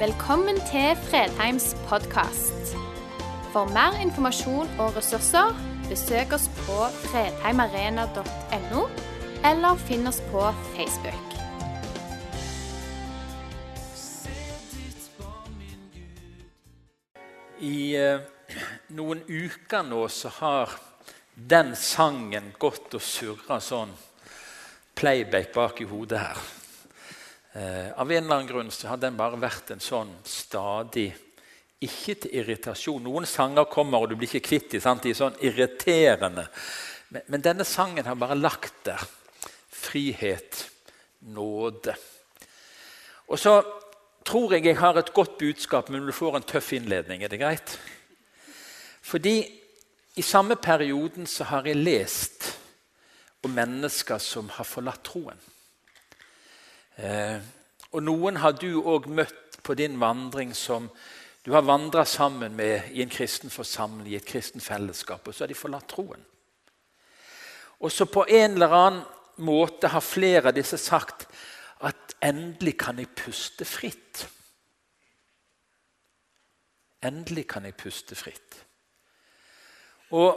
Velkommen til Fredheims podkast. For mer informasjon og ressurser, besøk oss på fredheimarena.no, eller finn oss på Facebook. I eh, noen uker nå så har den sangen gått og surra sånn playback bak i hodet her. Eh, av en eller annen grunn så har den bare vært en sånn stadig Ikke til irritasjon. Noen sanger kommer, og du blir ikke kvitt dem. De er sånn irriterende. Men, men denne sangen har bare lagt der. Frihet, nåde. Og så tror jeg jeg har et godt budskap, men du får en tøff innledning. Er det greit? Fordi i samme perioden så har jeg lest om mennesker som har forlatt troen. Eh, og noen har du òg møtt på din vandring som du har vandra sammen med i en kristen forsamling, i et kristen fellesskap, og så har de forlatt troen. Og så på en eller annen måte har flere av disse sagt at endelig kan jeg puste fritt. Endelig kan jeg puste fritt. Og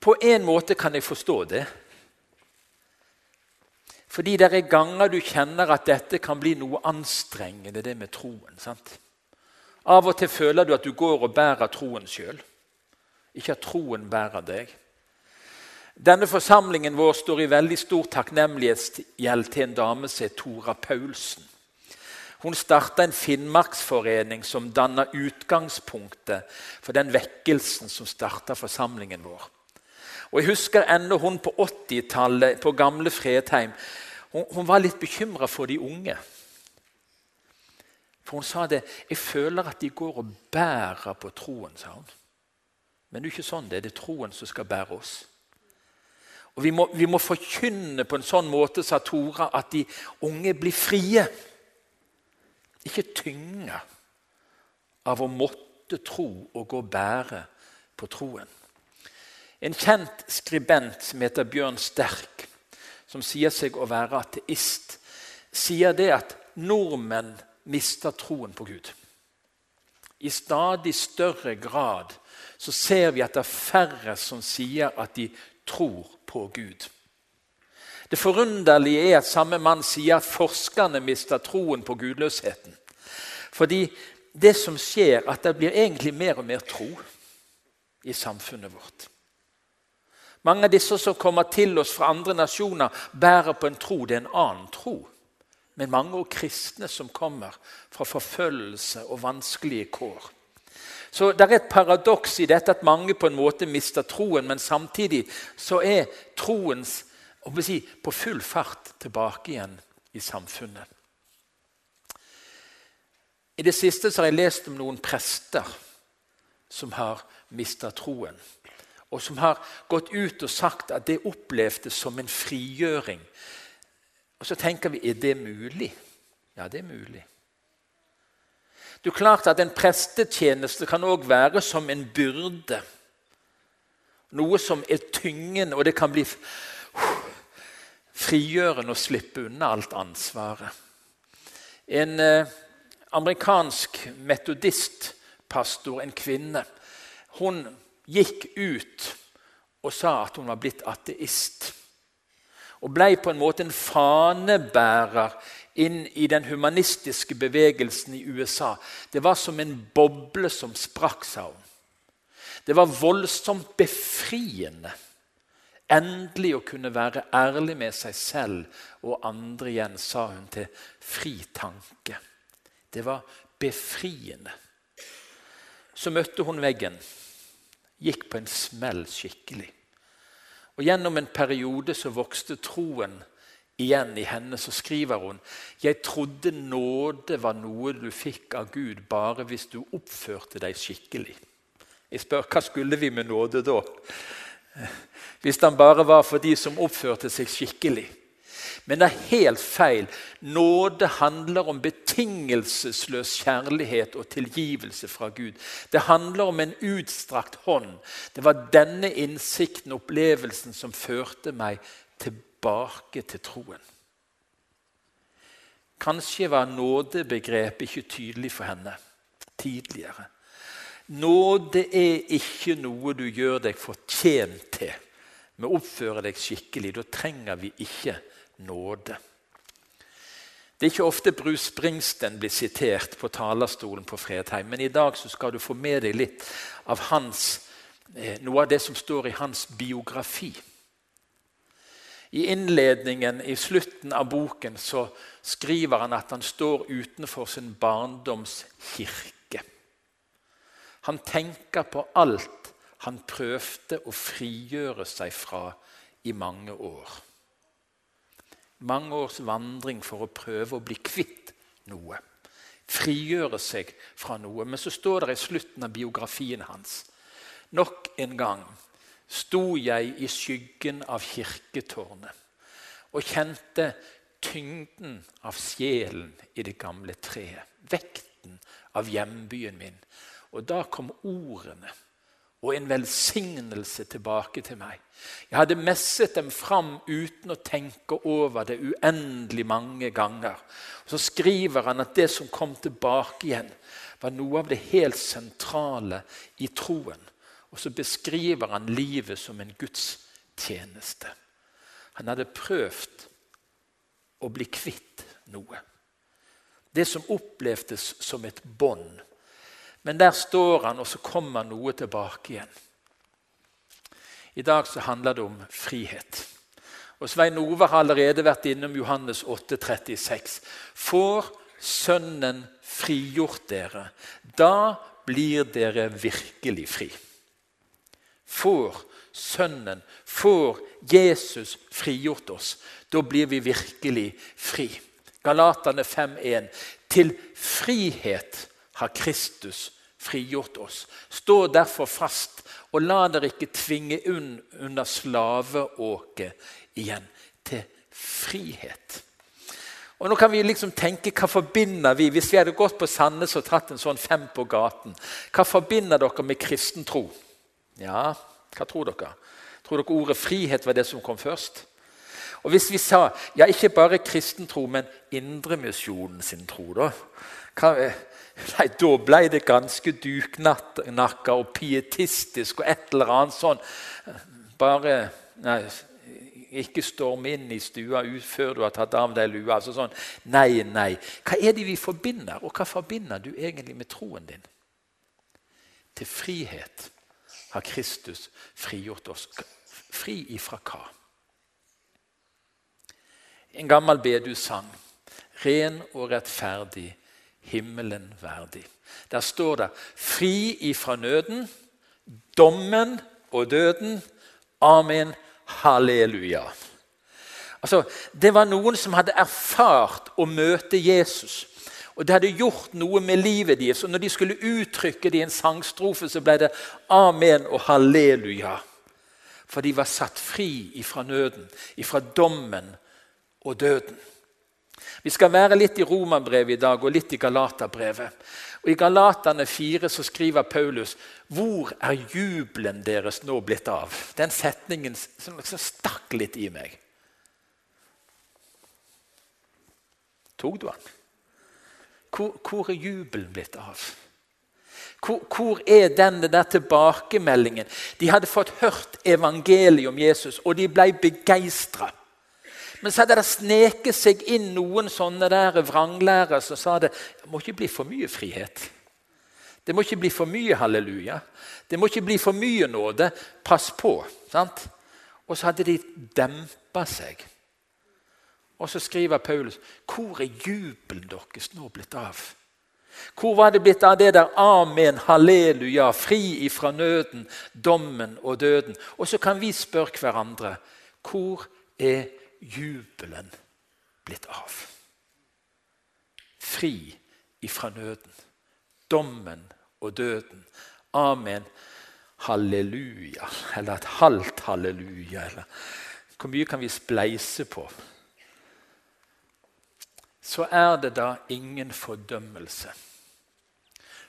på en måte kan jeg forstå det. Fordi det er ganger du kjenner at dette kan bli noe anstrengende, det med troen. sant? Av og til føler du at du går og bærer troen sjøl, ikke at troen bærer deg. Denne forsamlingen vår står i veldig stor takknemlighetsgjeld til en dame som heter Tora Paulsen. Hun starta en finnmarksforening som danna utgangspunktet for den vekkelsen som starta forsamlingen vår. Og Jeg husker ennå hun på 80-tallet på gamle Fredheim. Hun, hun var litt bekymra for de unge. For hun sa det 'Jeg føler at de går og bærer på troen', sa hun. Men det er ikke sånn det er. Det er troen som skal bære oss. Og Vi må, vi må forkynne på en sånn måte, sa Tora, at de unge blir frie. Ikke tynga av å måtte tro og gå og bære på troen. En kjent skribent som heter Bjørn Sterk, som sier seg å være ateist, sier det at nordmenn mister troen på Gud. I stadig større grad så ser vi at det er færre som sier at de tror på Gud. Det forunderlige er at samme mann sier at forskerne mister troen på gudløsheten. Fordi det som skjer, at det blir egentlig mer og mer tro i samfunnet vårt. Mange av disse som kommer til oss fra andre nasjoner, bærer på en tro. Det er en annen tro. Men mange av kristne som kommer fra forfølgelse og vanskelige kår. Så Det er et paradoks i dette at mange på en måte mister troen, men samtidig så er troen si, på full fart tilbake igjen i samfunnet. I det siste så har jeg lest om noen prester som har mista troen og som har gått ut og sagt at det opplevdes som en frigjøring. Og Så tenker vi er det mulig? Ja, det er mulig. Det er klart at En prestetjeneste kan òg være som en byrde. Noe som er tyngende, og det kan bli frigjørende å slippe unna alt ansvaret. En eh, amerikansk metodistpastor, en kvinne, hun gikk ut og sa at hun var blitt ateist. Og ble på en måte en fanebærer inn i den humanistiske bevegelsen i USA. Det var som en boble som sprakk, sa hun. Det var voldsomt befriende endelig å kunne være ærlig med seg selv og andre igjen, sa hun til Fri tanke. Det var befriende. Så møtte hun veggen gikk på en smell skikkelig. Og Gjennom en periode så vokste troen igjen i henne. Så skriver hun jeg trodde nåde var noe du fikk av Gud bare hvis du oppførte deg skikkelig. Jeg spør hva skulle vi med nåde da? Hvis den bare var for de som oppførte seg skikkelig. Men det er helt feil. Nåde handler om betingelsesløs kjærlighet og tilgivelse fra Gud. Det handler om en utstrakt hånd. Det var denne innsikten og opplevelsen som førte meg tilbake til troen. Kanskje var nådebegrepet ikke tydelig for henne tidligere. Nåde er ikke noe du gjør deg fortjent til med å oppføre deg skikkelig. Da trenger vi ikke nåde. Det er ikke ofte Bruce Springsteen blir sitert på talerstolen på Fredheim, men i dag skal du få med deg litt av hans, eh, noe av det som står i hans biografi. I innledningen, i slutten av boken, så skriver han at han står utenfor sin barndoms kirke. Han tenker på alt han prøvde å frigjøre seg fra i mange år. Mange års vandring for å prøve å bli kvitt noe. Frigjøre seg fra noe. Men så står det i slutten av biografien hans Nok en gang sto jeg i skyggen av kirketårnet og kjente tyngden av sjelen i det gamle treet. Vekten av hjembyen min. Og da kom ordene og en velsignelse tilbake til meg. Jeg hadde messet dem fram uten å tenke over det uendelig mange ganger. Så skriver han at det som kom tilbake igjen, var noe av det helt sentrale i troen. Og så beskriver han livet som en gudstjeneste. Han hadde prøvd å bli kvitt noe. Det som opplevdes som et bånd. Men der står han, og så kommer noe tilbake igjen. I dag så handler det om frihet. Og Svein Ove har allerede vært innom Johannes 8, 36. Får Sønnen frigjort dere, da blir dere virkelig fri får Sønnen, får Jesus frigjort oss, da blir vi virkelig fri. Galatane 5,1.: Til frihet har Kristus frigjort oss. Stå derfor fast, og la dere ikke tvinge unn under slaveåket igjen. Til frihet. Og nå kan vi liksom tenke, Hva forbinder vi hvis vi hadde gått på Sandnes og tatt en sånn fem på gaten? Hva forbinder dere med kristen tro? Ja, hva tror dere? Tror dere ordet frihet var det som kom først? Og Hvis vi sa ja, ikke bare kristen tro, men Indremisjonen sin tro, da hva, nei, Da ble det ganske duknakka og pietistisk og et eller annet sånn. Bare nei, ikke storm inn i stua før du har tatt av deg lua. Altså sånn, nei, nei. Hva er det vi forbinder, og hva forbinder du egentlig med troen din? Til frihet har Kristus frigjort oss. Fri ifra hva? En gammel bedussang. Ren og rettferdig, himmelen verdig. Der står det 'fri ifra nøden, dommen og døden'. Amen. Halleluja. Altså, Det var noen som hadde erfart å møte Jesus. Og Det hadde gjort noe med livet deres. Og når de skulle uttrykke det i en sangstrofe, så ble det amen og halleluja. For de var satt fri ifra nøden, ifra dommen og døden. Vi skal være litt i Romerbrevet i dag og litt i Galaterbrevet. I Galaterne 4 så skriver Paulus hvor er jubelen deres nå blitt av? Den setningen som liksom stakk litt i meg. Tok du den? Hvor, hvor er jubelen blitt av? Hvor, hvor, er denne der tilbakemeldingen? De hadde fått hørt evangeliet om Jesus, og de ble begeistra. Men så hadde det sneket seg inn noen sånne der vranglærere som sa det det må ikke bli for mye frihet. Det må ikke bli for mye halleluja. Det må ikke bli for mye nåde. Pass på. sant? Og så hadde de dempa seg. Og så skriver Paulus hvor er jubelen deres nå blitt av? Hvor var det blitt av det der amen, halleluja, fri ifra nøden, dommen og døden? Og så kan vi spørre hverandre hvor er jubelen blitt av? Fri ifra nøden, dommen og døden. Amen, halleluja. Eller et halvt halleluja. Eller hvor mye kan vi spleise på? så er det da ingen fordømmelse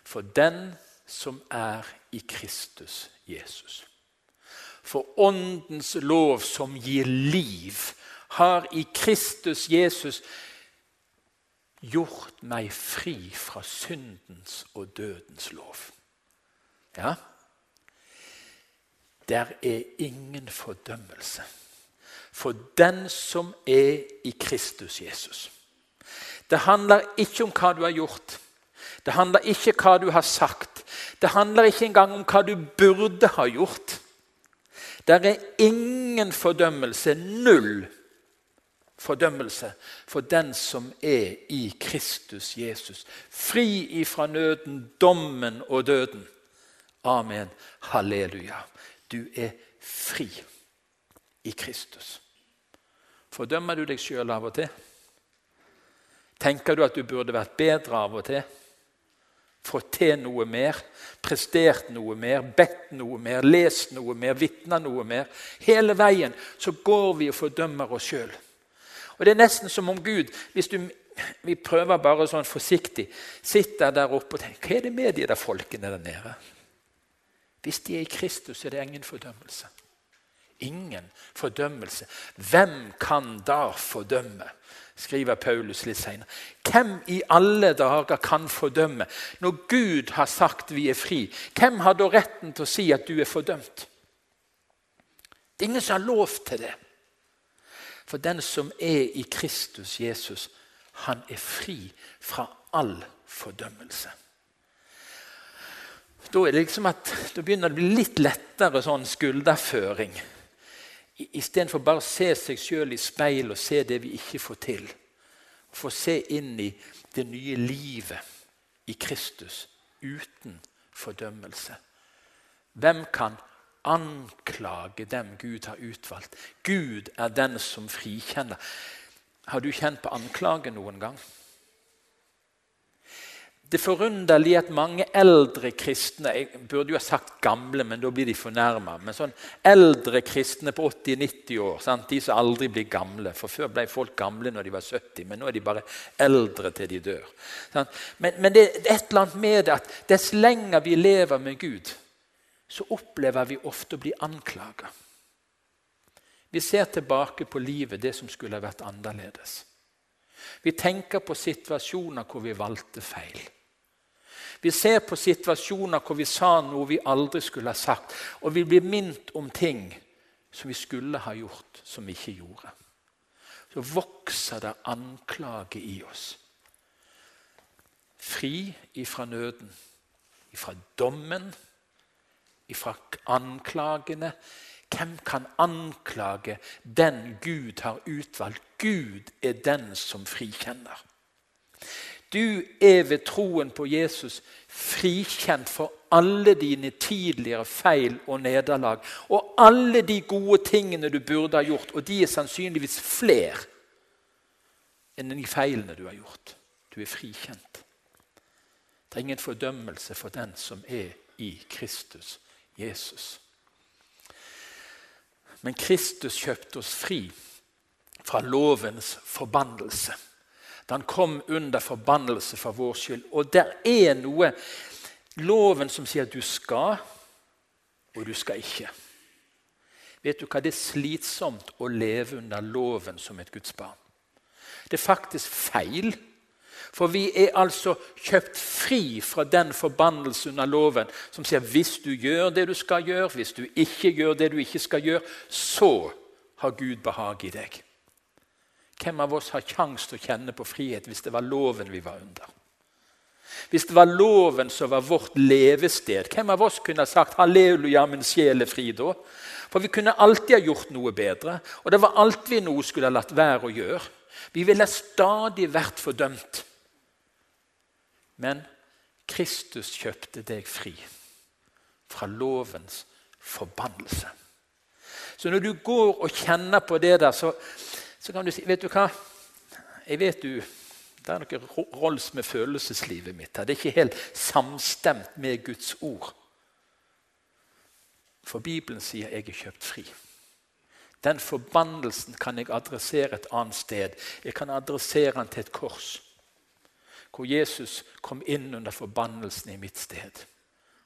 for den som er i Kristus Jesus. For Åndens lov som gir liv, har i Kristus Jesus gjort meg fri fra syndens og dødens lov. Ja, der er ingen fordømmelse for den som er i Kristus Jesus. Det handler ikke om hva du har gjort. Det handler ikke om hva du har sagt. Det handler ikke engang om hva du burde ha gjort. Der er ingen fordømmelse, null fordømmelse, for den som er i Kristus Jesus. Fri ifra nøden, dommen og døden. Amen. Halleluja. Du er fri i Kristus. Fordømmer du deg sjøl av og til? Tenker du at du burde vært bedre av og til? Fått til noe mer, prestert noe mer, bedt noe mer, lest noe mer, vitna noe mer? Hele veien så går vi og fordømmer oss sjøl. Og Det er nesten som om Gud hvis du, Vi prøver bare sånn forsiktig. Sitter der oppe og tenker Hva er det med de der folkene der nede? Hvis de er i Kristus, er det ingen fordømmelse. Ingen fordømmelse. Hvem kan da fordømme? skriver Paulus litt senere. Hvem i alle dager kan fordømme? Når Gud har sagt vi er fri, hvem har da retten til å si at du er fordømt? Det er ingen som har lov til det. For den som er i Kristus Jesus, han er fri fra all fordømmelse. Da, liksom at, da begynner det å bli litt lettere sånn skulderføring. Istedenfor bare å se seg sjøl i speil og se det vi ikke får til. Få se inn i det nye livet i Kristus uten fordømmelse. Hvem kan anklage dem Gud har utvalgt? Gud er den som frikjenner. Har du kjent på anklage noen gang? Det forunderlige er at mange eldre kristne Jeg burde jo ha sagt gamle, men da blir de fornærma. Men sånn eldre kristne på 80-90 år, sant? de som aldri blir gamle For før ble folk gamle når de var 70, men nå er de bare eldre til de dør. Men, men, det er et eller annet med det at dess lenger vi lever med Gud, så opplever vi ofte å bli anklaga. Vi ser tilbake på livet, det som skulle ha vært annerledes. Vi tenker på situasjoner hvor vi valgte feil. Vi ser på situasjoner hvor vi sa noe vi aldri skulle ha sagt, og vi blir minnet om ting som vi skulle ha gjort, som vi ikke gjorde. Så vokser det anklage i oss. Fri ifra nøden, ifra dommen, ifra anklagene. Hvem kan anklage den Gud har utvalgt? Gud er den som frikjenner. Du er ved troen på Jesus frikjent for alle dine tidligere feil og nederlag. Og alle de gode tingene du burde ha gjort, og de er sannsynligvis flere enn de feilene du har gjort. Du er frikjent. Det er ingen fordømmelse for den som er i Kristus Jesus. Men Kristus kjøpte oss fri fra lovens forbannelse da han kom under forbannelse for vår skyld. Og det er noe loven som sier at du skal, og du skal ikke. Vet du hva? Det er slitsomt å leve under loven som et Guds barn. Det er faktisk feil. For vi er altså kjøpt fri fra den forbannelse under loven som sier hvis du gjør det du skal gjøre, hvis du ikke gjør det du ikke skal gjøre, så har Gud behag i deg. Hvem av oss har kjangs til å kjenne på frihet hvis det var loven vi var under? Hvis det var loven som var vårt levested, hvem av oss kunne ha sagt 'halleluja, min sjel er fri' da? For vi kunne alltid ha gjort noe bedre, og det var noe vi skulle ha latt være å gjøre. Vi ville stadig vært fordømt. Men Kristus kjøpte deg fri fra lovens forbannelse. Så når du går og kjenner på det der, så, så kan du si Vet du hva? Jeg vet du Det er noe rolls med følelseslivet mitt her. Det er ikke helt samstemt med Guds ord. For Bibelen sier jeg er kjøpt fri. Den forbannelsen kan jeg adressere et annet sted. Jeg kan adressere den til et kors. Hvor Jesus kom inn under forbannelsen i mitt sted.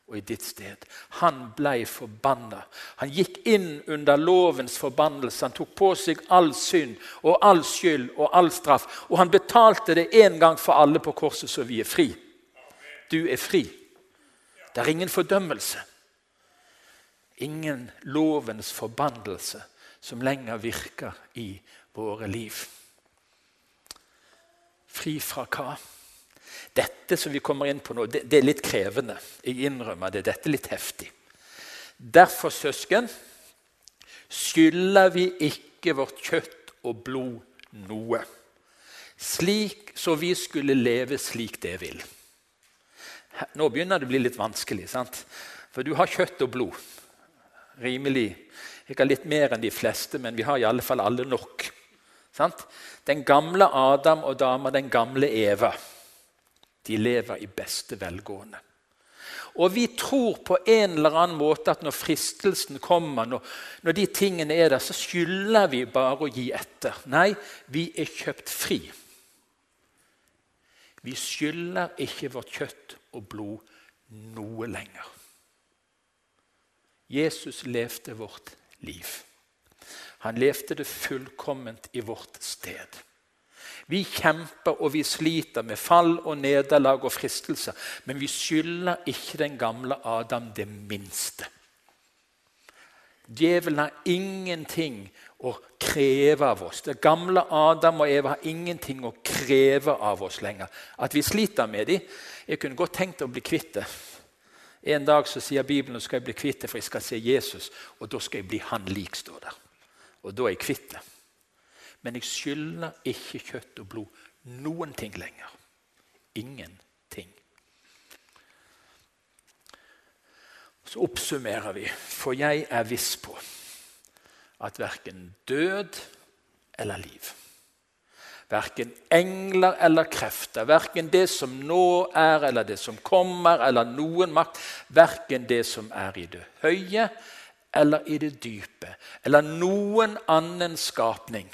og i ditt sted. Han blei forbanna. Han gikk inn under lovens forbannelse. Han tok på seg all synd og all skyld og all straff. Og han betalte det en gang for alle på korset, så vi er fri. Du er fri. Det er ingen fordømmelse. Ingen lovens forbannelse som lenger virker i våre liv. Fri fra hva? Dette som vi kommer inn på nå, det, det er litt krevende. Jeg innrømmer det. Dette er litt heftig. Derfor, søsken, skylder vi ikke vårt kjøtt og blod noe. Slik så vi skulle leve slik det vil. Nå begynner det å bli litt vanskelig, sant? for du har kjøtt og blod. Rimelig. Ikke litt mer enn de fleste, men vi har i alle fall alle nok. Sant? Den gamle Adam og dama, den gamle Eva de lever i beste velgående. Og vi tror på en eller annen måte at når fristelsen kommer, når, når, de tingene er der, så skylder vi bare å gi etter. Nei, vi er kjøpt fri. Vi skylder ikke vårt kjøtt og blod noe lenger. Jesus levde vårt liv. Han levde det fullkomment i vårt sted. Vi kjemper og vi sliter med fall og nederlag og fristelser. Men vi skylder ikke den gamle Adam det minste. Djevelen har ingenting å kreve av oss. Det gamle Adam og Eva har ingenting å kreve av oss lenger. At vi sliter med dem Jeg kunne godt tenkt å bli kvitt det. En dag så sier Bibelen at jeg skal bli kvitt det, for jeg skal se Jesus. Og da skal jeg bli han lik, står der. Og da er jeg kvitt det. Men jeg skylder ikke kjøtt og blod noen ting lenger. Ingenting. Så oppsummerer vi, for jeg er viss på at verken død eller liv, verken engler eller krefter, verken det som nå er eller det som kommer, eller noen makt, verken det som er i det høye eller i det dype, eller noen annen skapning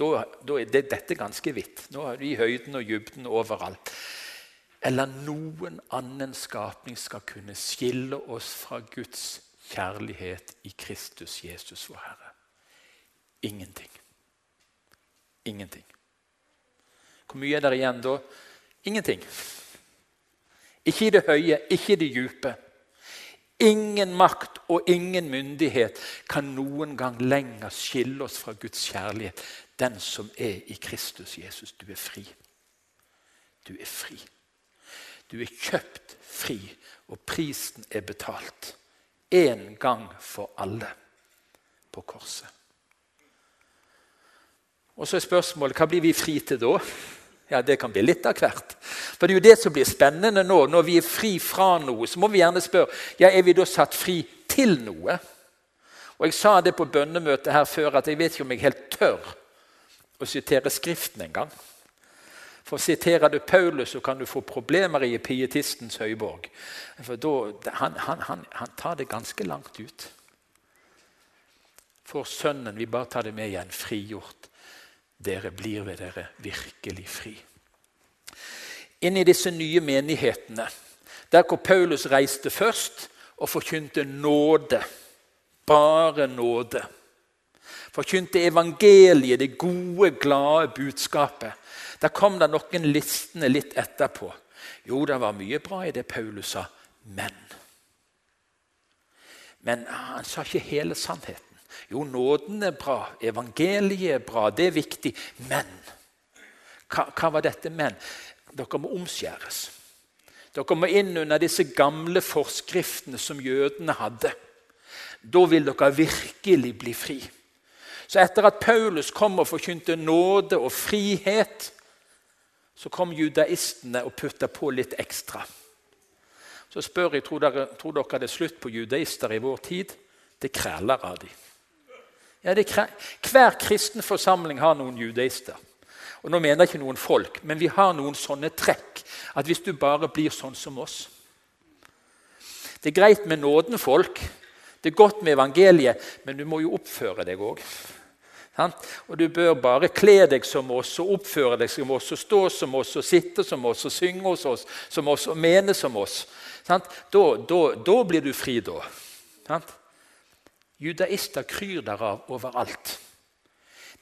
da, er det, dette ganske vidt. Nå er vi i høyden og dybden overalt. Eller noen annen skapning skal kunne skille oss fra Guds kjærlighet i Kristus Jesus, vår Herre. Ingenting. Ingenting. Hvor mye er det igjen da? Ingenting. Ikke i det høye, ikke i det dype. Ingen makt og ingen myndighet kan noen gang lenger skille oss fra Guds kjærlighet. Den som er i Kristus Jesus. Du er fri. Du er fri. Du er kjøpt fri, og prisen er betalt. En gang for alle på korset. Og så er spørsmålet hva blir vi fri til da? Ja, Det kan bli litt av hvert. For Det er jo det som blir spennende nå. Når vi er fri fra noe, så må vi gjerne spørre ja, er vi da satt fri til noe. Og Jeg sa det på bønnemøtet her før at jeg vet ikke om jeg helt tør å sitere Skriften engang. For siterer du Paulus, så kan du få problemer i pietistens høyborg. For da, han, han, han, han tar det ganske langt ut. For Sønnen, vi bare tar det med igjen, frigjort. Dere blir ved dere virkelig fri. Inn i disse nye menighetene, der hvor Paulus reiste først og forkynte nåde. Bare nåde forkynte evangeliet, det gode, glade budskapet. Der kom det noen listene litt etterpå. Jo, det var mye bra i det Paulus sa, men Men han sa ikke hele sannheten. Jo, nåden er bra, evangeliet er bra, det er viktig. Men hva, hva var dette men? Dere må omskjæres. Dere må inn under disse gamle forskriftene som jødene hadde. Da vil dere virkelig bli fri. Så etter at Paulus kom og forkynte nåde og frihet, så kom judaistene og putta på litt ekstra. Så spør jeg tror dere, tror dere det er slutt på judaister i vår tid. Det kræler av dem. Ja, hver kristen forsamling har noen judaister. Og nå mener jeg ikke noen folk, men vi har noen sånne trekk. At hvis du bare blir sånn som oss Det er greit med nåden, folk. Det er godt med evangeliet, men du må jo oppføre deg òg. Og Du bør bare kle deg som oss og oppføre deg som oss og stå som oss og sitte som oss og synge hos oss som oss og mene som oss. Da, da, da, blir du fri, da. Judaister kryr derav overalt.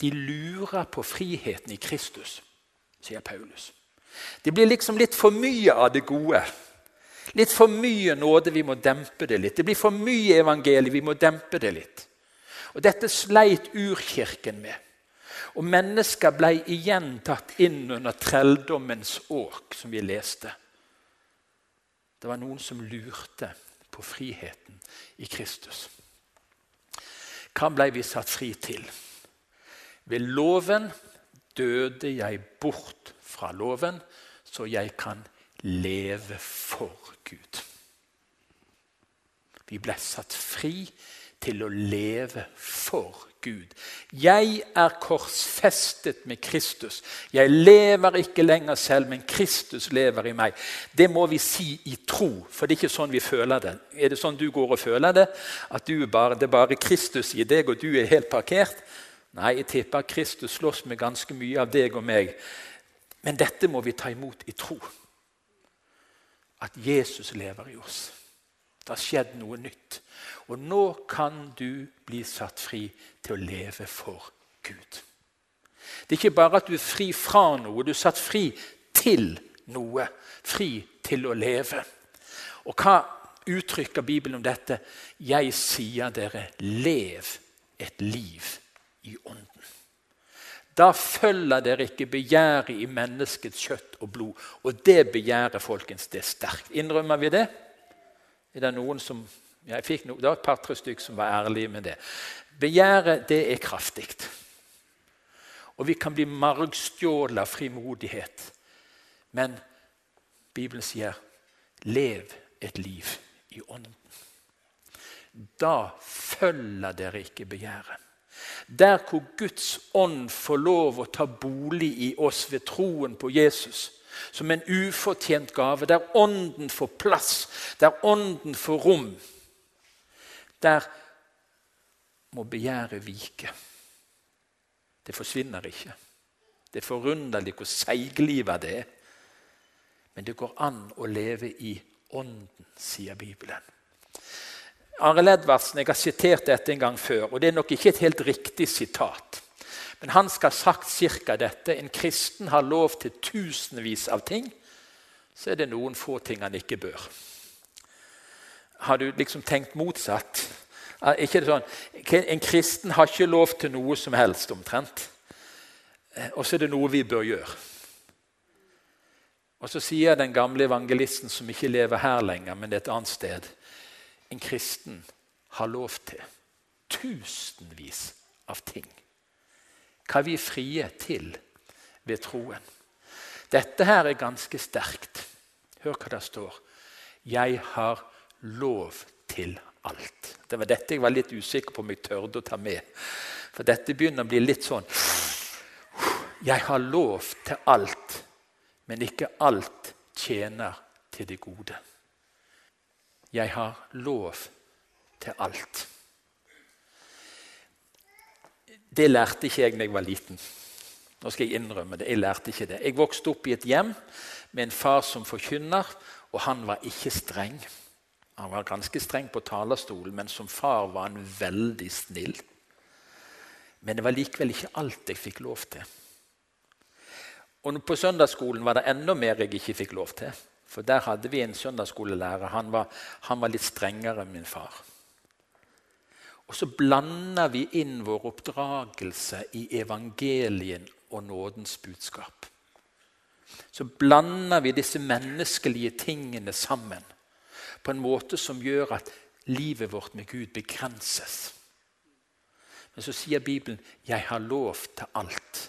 De lurer på friheten i Kristus, sier Paulus. Det blir liksom litt for mye av det gode. Litt for mye nåde, vi må dempe det litt. Det blir for mye evangeliet, vi må dempe det litt. Og Dette sleit urkirken med. Og mennesker ble igjen tatt inn under trelldommens åk, som vi leste. Det var noen som lurte på friheten i Kristus. Hva ble vi satt fri til? Ved loven døde jeg bort fra loven, så jeg kan leve for Gud. Vi ble satt fri til å leve for Gud. Jeg er korsfestet med Kristus. Jeg lever ikke lenger selv, men Kristus lever i meg. Det må vi si i tro, for det er ikke sånn vi føler det. Er det sånn du går og føler det? At bare, det er bare Kristus i deg, og du er helt parkert? Nei, jeg tipper Kristus slåss med ganske mye av deg og meg. Men dette må vi ta imot i tro. At Jesus lever i oss. Det har skjedd noe nytt. Og nå kan du bli satt fri til å leve for Gud. Det er ikke bare at du er fri fra noe, du er satt fri til noe. Fri til å leve. Og hva uttrykker Bibelen om dette? Jeg sier dere, lev et liv i ånden. Da følger dere ikke begjæret i menneskets kjøtt og blod. Og det begjæret, folkens, det er sterkt. Innrømmer vi det? Er det noen som jeg fikk no, Det var et par-tre stykker som var ærlige med det. Begjæret, det er kraftig. Og vi kan bli margstjålet av frimodighet. Men Bibelen sier 'lev et liv i ånden'. Da følger dere ikke begjæret. Der hvor Guds ånd får lov å ta bolig i oss ved troen på Jesus, som en ufortjent gave, der ånden får plass, der ånden får rom, der må begjæret vike. Det forsvinner ikke. Det er forunderlig hvor seigliva det er. Men det går an å leve i ånden, sier Bibelen. Arild Edvardsen, Jeg har sitert dette en gang før, og det er nok ikke et helt riktig sitat. Men han skal ha sagt ca. dette. En kristen har lov til tusenvis av ting. Så er det noen få ting han ikke bør. Har du liksom tenkt motsatt? Ikke det sånn, En kristen har ikke lov til noe som helst, omtrent. Eh, og så er det noe vi bør gjøre. Og Så sier den gamle evangelisten, som ikke lever her lenger, men det er et annet sted en kristen har lov til. Tusenvis av ting. Hva vi er frie til ved troen. Dette her er ganske sterkt. Hør hva det står. Jeg har lov til alt. Det var dette jeg var litt usikker på om jeg tørde å ta med. For dette begynner å bli litt sånn Jeg har lov til alt, men ikke alt tjener til det gode. 'Jeg har lov til alt'. Det lærte ikke jeg da jeg var liten. Nå skal jeg innrømme det. Jeg lærte ikke det. Jeg vokste opp i et hjem med en far som forkynner, og han var ikke streng. Han var ganske streng på talerstolen, men som far var han veldig snill. Men det var likevel ikke alt jeg fikk lov til. Og På søndagsskolen var det enda mer jeg ikke fikk lov til. For der hadde vi en søndagsskolelærer. Han var, han var litt strengere enn min far. Og så blander vi inn vår oppdragelse i evangelien og nådens budskap. Så blander vi disse menneskelige tingene sammen på en måte som gjør at livet vårt med Gud begrenses. Men så sier Bibelen 'Jeg har lov til alt'.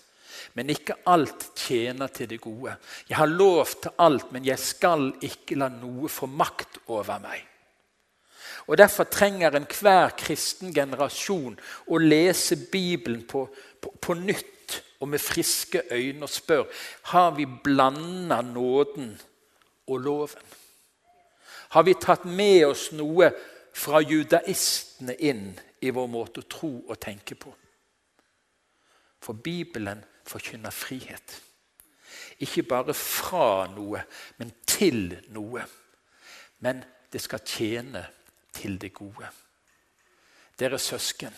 Men ikke alt tjener til det gode. Jeg har lov til alt, men jeg skal ikke la noe få makt over meg. Og Derfor trenger enhver kristen generasjon å lese Bibelen på, på, på nytt og med friske øyne og spør har vi blanda nåden og loven. Har vi tatt med oss noe fra judaistene inn i vår måte å tro og tenke på? For Bibelen forkynner frihet. Ikke bare fra noe, men til noe. men det skal tjene til det gode. Dere søsken.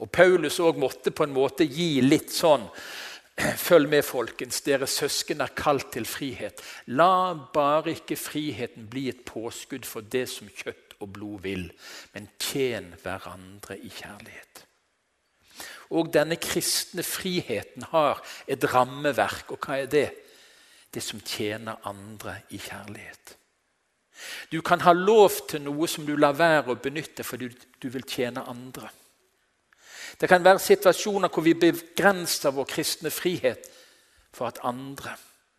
Og Paulus òg måtte på en måte gi litt sånn Følg med, folkens. Dere søsken er kalt til frihet. La bare ikke friheten bli et påskudd for det som kjøtt og blod vil, men tjen hverandre i kjærlighet. Og denne kristne friheten har et rammeverk, og hva er det? Det som tjener andre i kjærlighet. Du kan ha lov til noe som du lar være å benytte fordi du vil tjene andre. Det kan være situasjoner hvor vi begrenser vår kristne frihet for at andre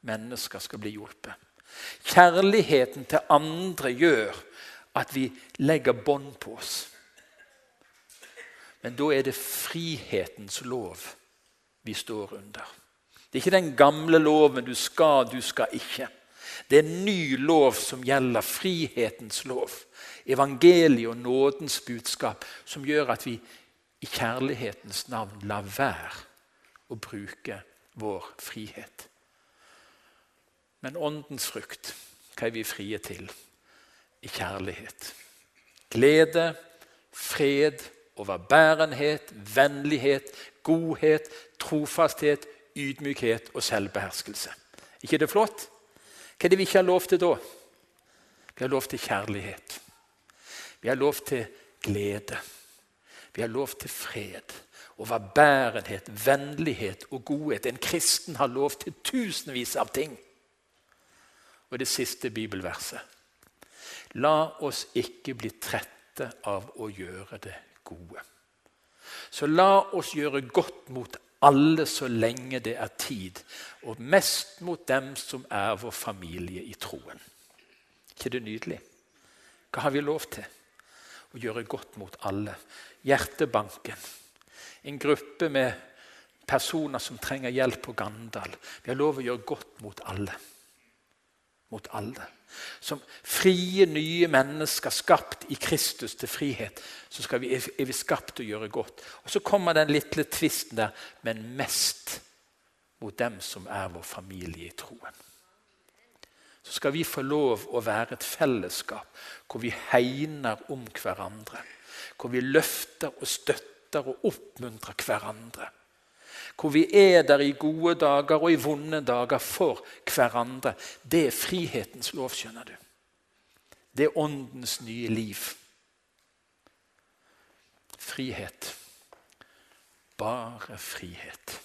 mennesker skal bli hjulpet. Kjærligheten til andre gjør at vi legger bånd på oss. Men da er det frihetens lov vi står under. Det er ikke den gamle loven 'du skal, du skal ikke'. Det er en ny lov som gjelder frihetens lov. Evangeliet og nådens budskap som gjør at vi i kjærlighetens navn la være å bruke vår frihet. Men åndens frukt, hva er vi frie til? I kjærlighet. Glede, fred, overbærenhet, vennlighet, godhet, trofasthet, ydmykhet og selvbeherskelse. ikke det flott? Hva er det vi ikke har lov til da? Vi har lov til kjærlighet. Vi har lov til glede. Vi har lov til fred, overbærenhet, vennlighet og godhet. En kristen har lov til tusenvis av ting. Og det siste bibelverset. La oss ikke bli trette av å gjøre det gode. Så la oss gjøre godt mot alle så lenge det er tid, og mest mot dem som er vår familie i troen. ikke det nydelig? Hva har vi lov til? Å gjøre godt mot alle. Hjertebanken. En gruppe med personer som trenger hjelp på Gandal. Vi har lov å gjøre godt mot alle. Mot alle. Som frie, nye mennesker skapt i Kristus til frihet, så vi, er vi skapt til å gjøre godt. Og Så kommer den lille tvisten der, men mest mot dem som er vår familie i troen. Så skal vi få lov å være et fellesskap hvor vi hegner om hverandre hvor vi løfter og støtter og oppmuntrer hverandre. Hvor vi er der i gode dager og i vonde dager for hverandre. Det er frihetens lov, skjønner du. Det er åndens nye liv. Frihet. Bare frihet.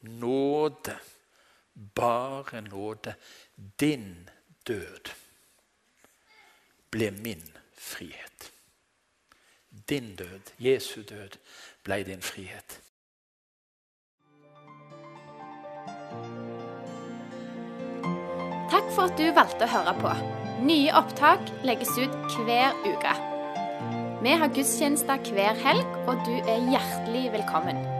Nåde. Bare nåde. Din død ble min frihet. Din død, Jesu død, ble din frihet. Takk for at du valgte å høre på. Nye opptak legges ut hver uke. Vi har gudstjenester hver helg, og du er hjertelig velkommen.